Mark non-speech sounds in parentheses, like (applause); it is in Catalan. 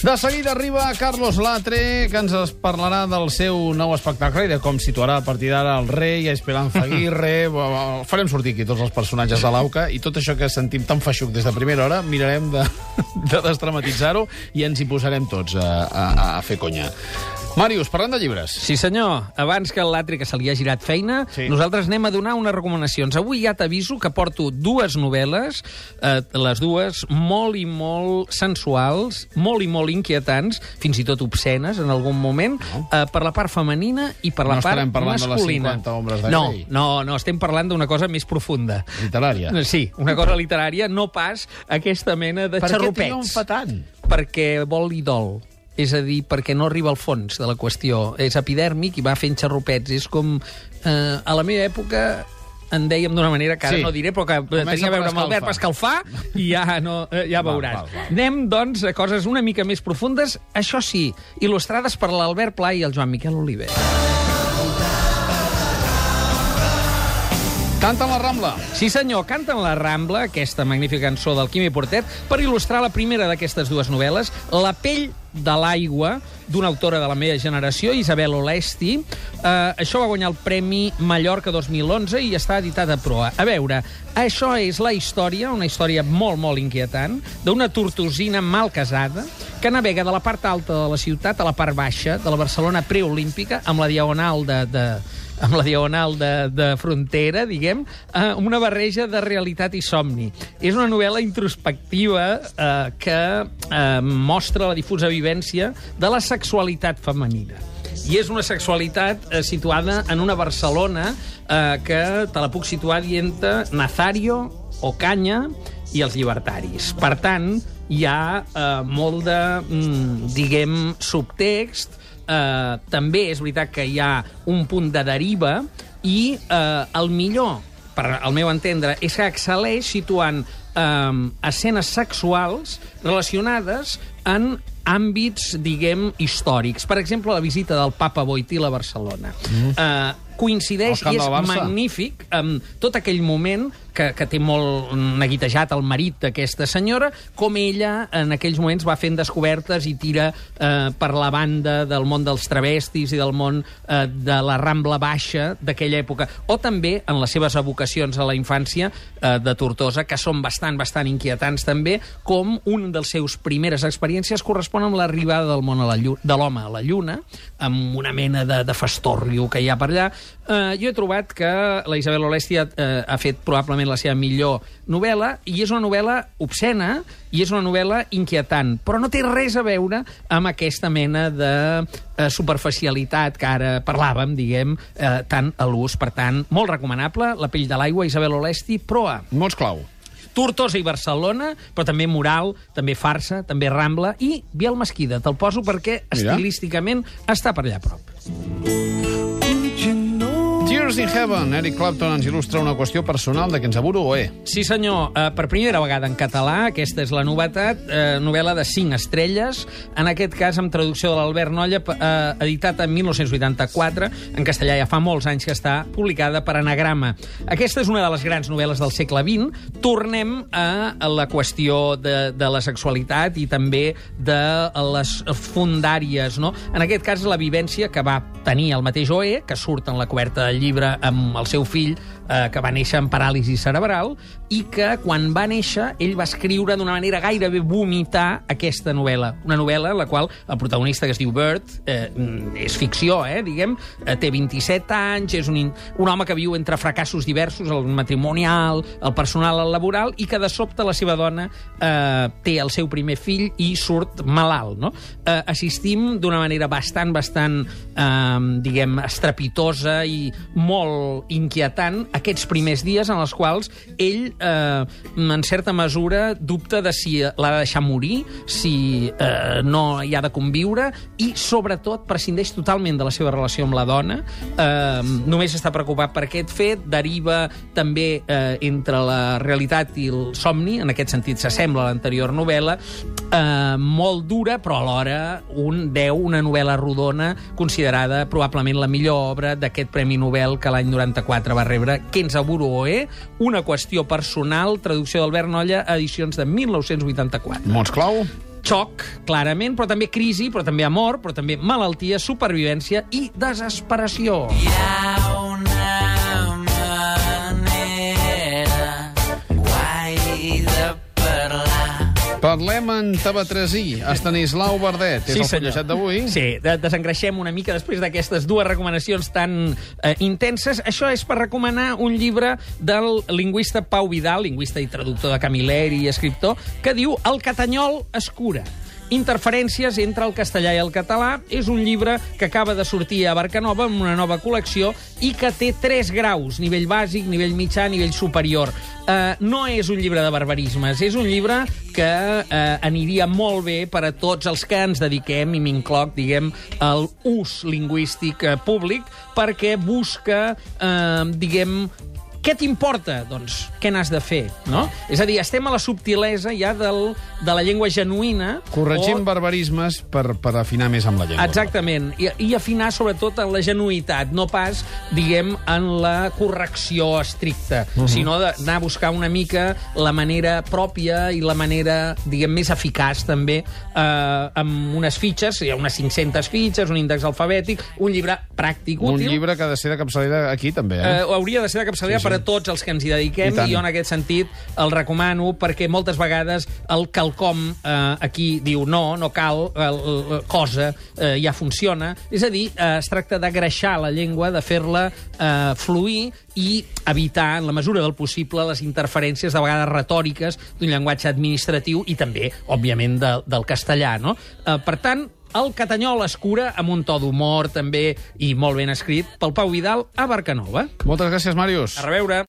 De seguida arriba Carlos Latre, que ens es parlarà del seu nou espectacle i de com situarà a partir d'ara el rei, Esperanza Aguirre... (laughs) Farem sortir aquí tots els personatges de l'AUCA i tot això que sentim tan feixuc des de primera hora mirarem de, (laughs) de desdramatitzar-ho i ens hi posarem tots a, a, a fer conya. Màrius, parlant de llibres. Sí, senyor. Abans que l'altre que se li ha girat feina, Sí. nosaltres anem a donar unes recomanacions. Avui ja t'aviso que porto dues novel·les, eh, les dues molt i molt sensuals, molt i molt inquietants, fins i tot obscenes en algun moment, eh, per la part femenina i per la No part estarem parlant de les masculina. 50 ombres de no, Grey. no, no, estem parlant d'una cosa més profunda. Literària. Sí, una cosa literària, no pas aquesta mena de Per què xarrupets triomfa tant? perquè vol i dol. És a dir, perquè no arriba al fons de la qüestió. És epidèrmic i va fent xarrupets. És com... Eh, a la meva època en dèiem d'una manera que ara Sí. no diré, però que Comença tenia a veure per amb el verb escalfar i ja, no, eh, ja Val, veuràs. val, val. Anem, doncs, a coses una mica més profundes, això sí, il·lustrades per l'Albert Pla i el Joan Miquel Oliver. Canta la Rambla. Sí, senyor, canten la Rambla, aquesta magnífica cançó del Quimi Portet, per il·lustrar la primera d'aquestes dues novel·les, La pell de l'aigua, d'una autora de la meva generació, Isabel Olesti. Uh, això va guanyar el Premi Mallorca 2011 i està editat a proa. A veure, això és la història, una història molt, molt inquietant, d'una tortosina mal casada que navega de la part alta de la ciutat a la part baixa de la Barcelona preolímpica amb la diagonal de, de, amb la diagonal de, de frontera, diguem, eh, una barreja de realitat i somni. És una novel·la introspectiva eh, que eh, mostra la difusa vivència de la sexualitat femenina. I és una sexualitat eh, situada en una Barcelona eh, que te la puc situar dient Nazario, Ocaña i els llibertaris. Per tant, hi ha eh, molt de, mm, diguem, subtext, eh, també és veritat que hi ha un punt de deriva i eh, el millor, per al meu entendre, és que excel·leix situant eh, escenes sexuals relacionades en àmbits, diguem, històrics. Per exemple, la visita del papa Boitila a Barcelona. Mm. Eh, coincideix i és magnífic amb tot aquell moment que, que té molt neguitejat el marit d'aquesta senyora, com ella en aquells moments va fent descobertes i tira eh, per la banda del món dels travestis i del món eh, de la Rambla Baixa d'aquella època, o també en les seves evocacions a la infància eh, de Tortosa, que són bastant, bastant inquietants també, com un dels seus primeres experiències correspon amb l'arribada del món a la llu- de l'home a la Lluna, amb una mena de, de fastorrio que hi ha per allà. Eh, jo he trobat que la Isabel Olesti ha, eh, ha fet probablement la seva millor novel·la, i és una novel·la obscena, i és una novel·la inquietant, però no té res a veure amb aquesta mena de eh, superficialitat que ara parlàvem, diguem, eh, tant a l'ús. Per tant, molt recomanable, La pell de l'aigua, Isabel Olesti, proa. Mots clau. Tortosa i Barcelona, però també Moral, també Farsa, també Rambla i Biel Mesquida. Te'l poso perquè Mira. estilísticament està per allà a prop. Tears in Heaven. Eric Clapton ens il·lustra una qüestió personal de que ens aburo o eh. Sí, senyor. Uh, per primera vegada en català, aquesta és la novetat, uh, novel·la de 5 estrelles, en aquest cas amb traducció de l'Albert Nolla, uh, editat en 1984, en castellà ja fa molts anys que està publicada per Anagrama. Aquesta és una de les grans novel·les del segle XX. Tornem a, la qüestió de, de la sexualitat i també de les fundàries, no? En aquest cas, la vivència que va tenir el mateix Oe, que surt en la coberta del llibre amb el seu fill, eh, que va néixer amb paràlisi cerebral, i que quan va néixer ell va escriure d'una manera gairebé vomitar aquesta novel·la. Una novel·la la qual el protagonista, que es diu Bert, eh, mm, és ficció, eh, diguem, eh, té 27 anys, és un, un home que viu entre fracassos diversos, el matrimonial, el personal, el laboral, i que de sobte la seva dona eh, té el seu primer fill i surt malalt. No? Eh, assistim d'una manera bastant, bastant, eh, diguem, estrepitosa i molt inquietant aquests primers dies en els quals ell, eh, en certa mesura, dubta de si l'ha de deixar morir, si eh, no hi ha de conviure, i, sobretot, prescindeix totalment de la seva relació amb la dona. Eh, només està preocupat per aquest fet, deriva també eh, entre la realitat i el somni, en aquest sentit s'assembla a l'anterior novel·la, eh, molt dura, però alhora un 10, una novel·la rodona, considerada probablement la millor obra d'aquest Premi Nobel que l'any 94 va rebre Kenza Buruoe, una qüestió personal, traducció d'Albert Nolla, edicions de 1984. Mots clau. xoc, clarament, però també crisi, però també amor, però també malaltia, supervivència i desesperació. Hi Parlem en Tabatresí. Estanislau Verdet. És el senyor. d'avui? Sí, de desengreixem una mica després d'aquestes dues recomanacions tan eh, intenses. Això és per recomanar un llibre del lingüista Pau Vidal, lingüista i traductor de Camil·leri i escriptor, que diu El catanyol es cura. Interferències entre el castellà i el català és un llibre que acaba de sortir a Barcanova amb una nova col·lecció i que té tres graus, nivell bàsic, nivell mitjà, nivell superior. Uh, no és un llibre de barbarismes, és un llibre que uh, aniria molt bé per a tots els que ens dediquem, i m'incloc, diguem, al ús lingüístic uh, públic, perquè busca, uh, diguem, què t'importa? Doncs què n'has de fer, no? És a dir, estem a la subtilesa ja del, de la llengua genuïna. Corregim o- barbarismes per, per afinar més amb la llengua. Exactament, I, i afinar sobretot en la genuïtat, no pas, diguem, en la correcció estricta, uh -huh. sinó d'anar a buscar una mica la manera pròpia i la manera, diguem, més eficaç també, eh, amb unes fitxes, hi ha unes 500 fitxes, un índex alfabètic, un llibre pràctic, Un útil. llibre que ha de ser de capçalera aquí, també, Eh, eh? hauria de ser de capçalera sí, sí. Per a tots els que ens hi dediquem I i, jo en aquest sentit el recomano perquè moltes vegades el quelcom eh, aquí diu no, no cal, el, el, cosa eh, ja funciona. És a dir, eh, es tracta de greixar la llengua, de fer-la eh, fluir i evitar, en la mesura del possible, les interferències de vegades retòriques d'un llenguatge administratiu i també, òbviament, de, del castellà. No? Eh, per tant, el Catanyol es cura amb un to d'humor, també, i molt ben escrit, pel Pau Vidal a Barcanova. Moltes gràcies, Màrius. A reveure.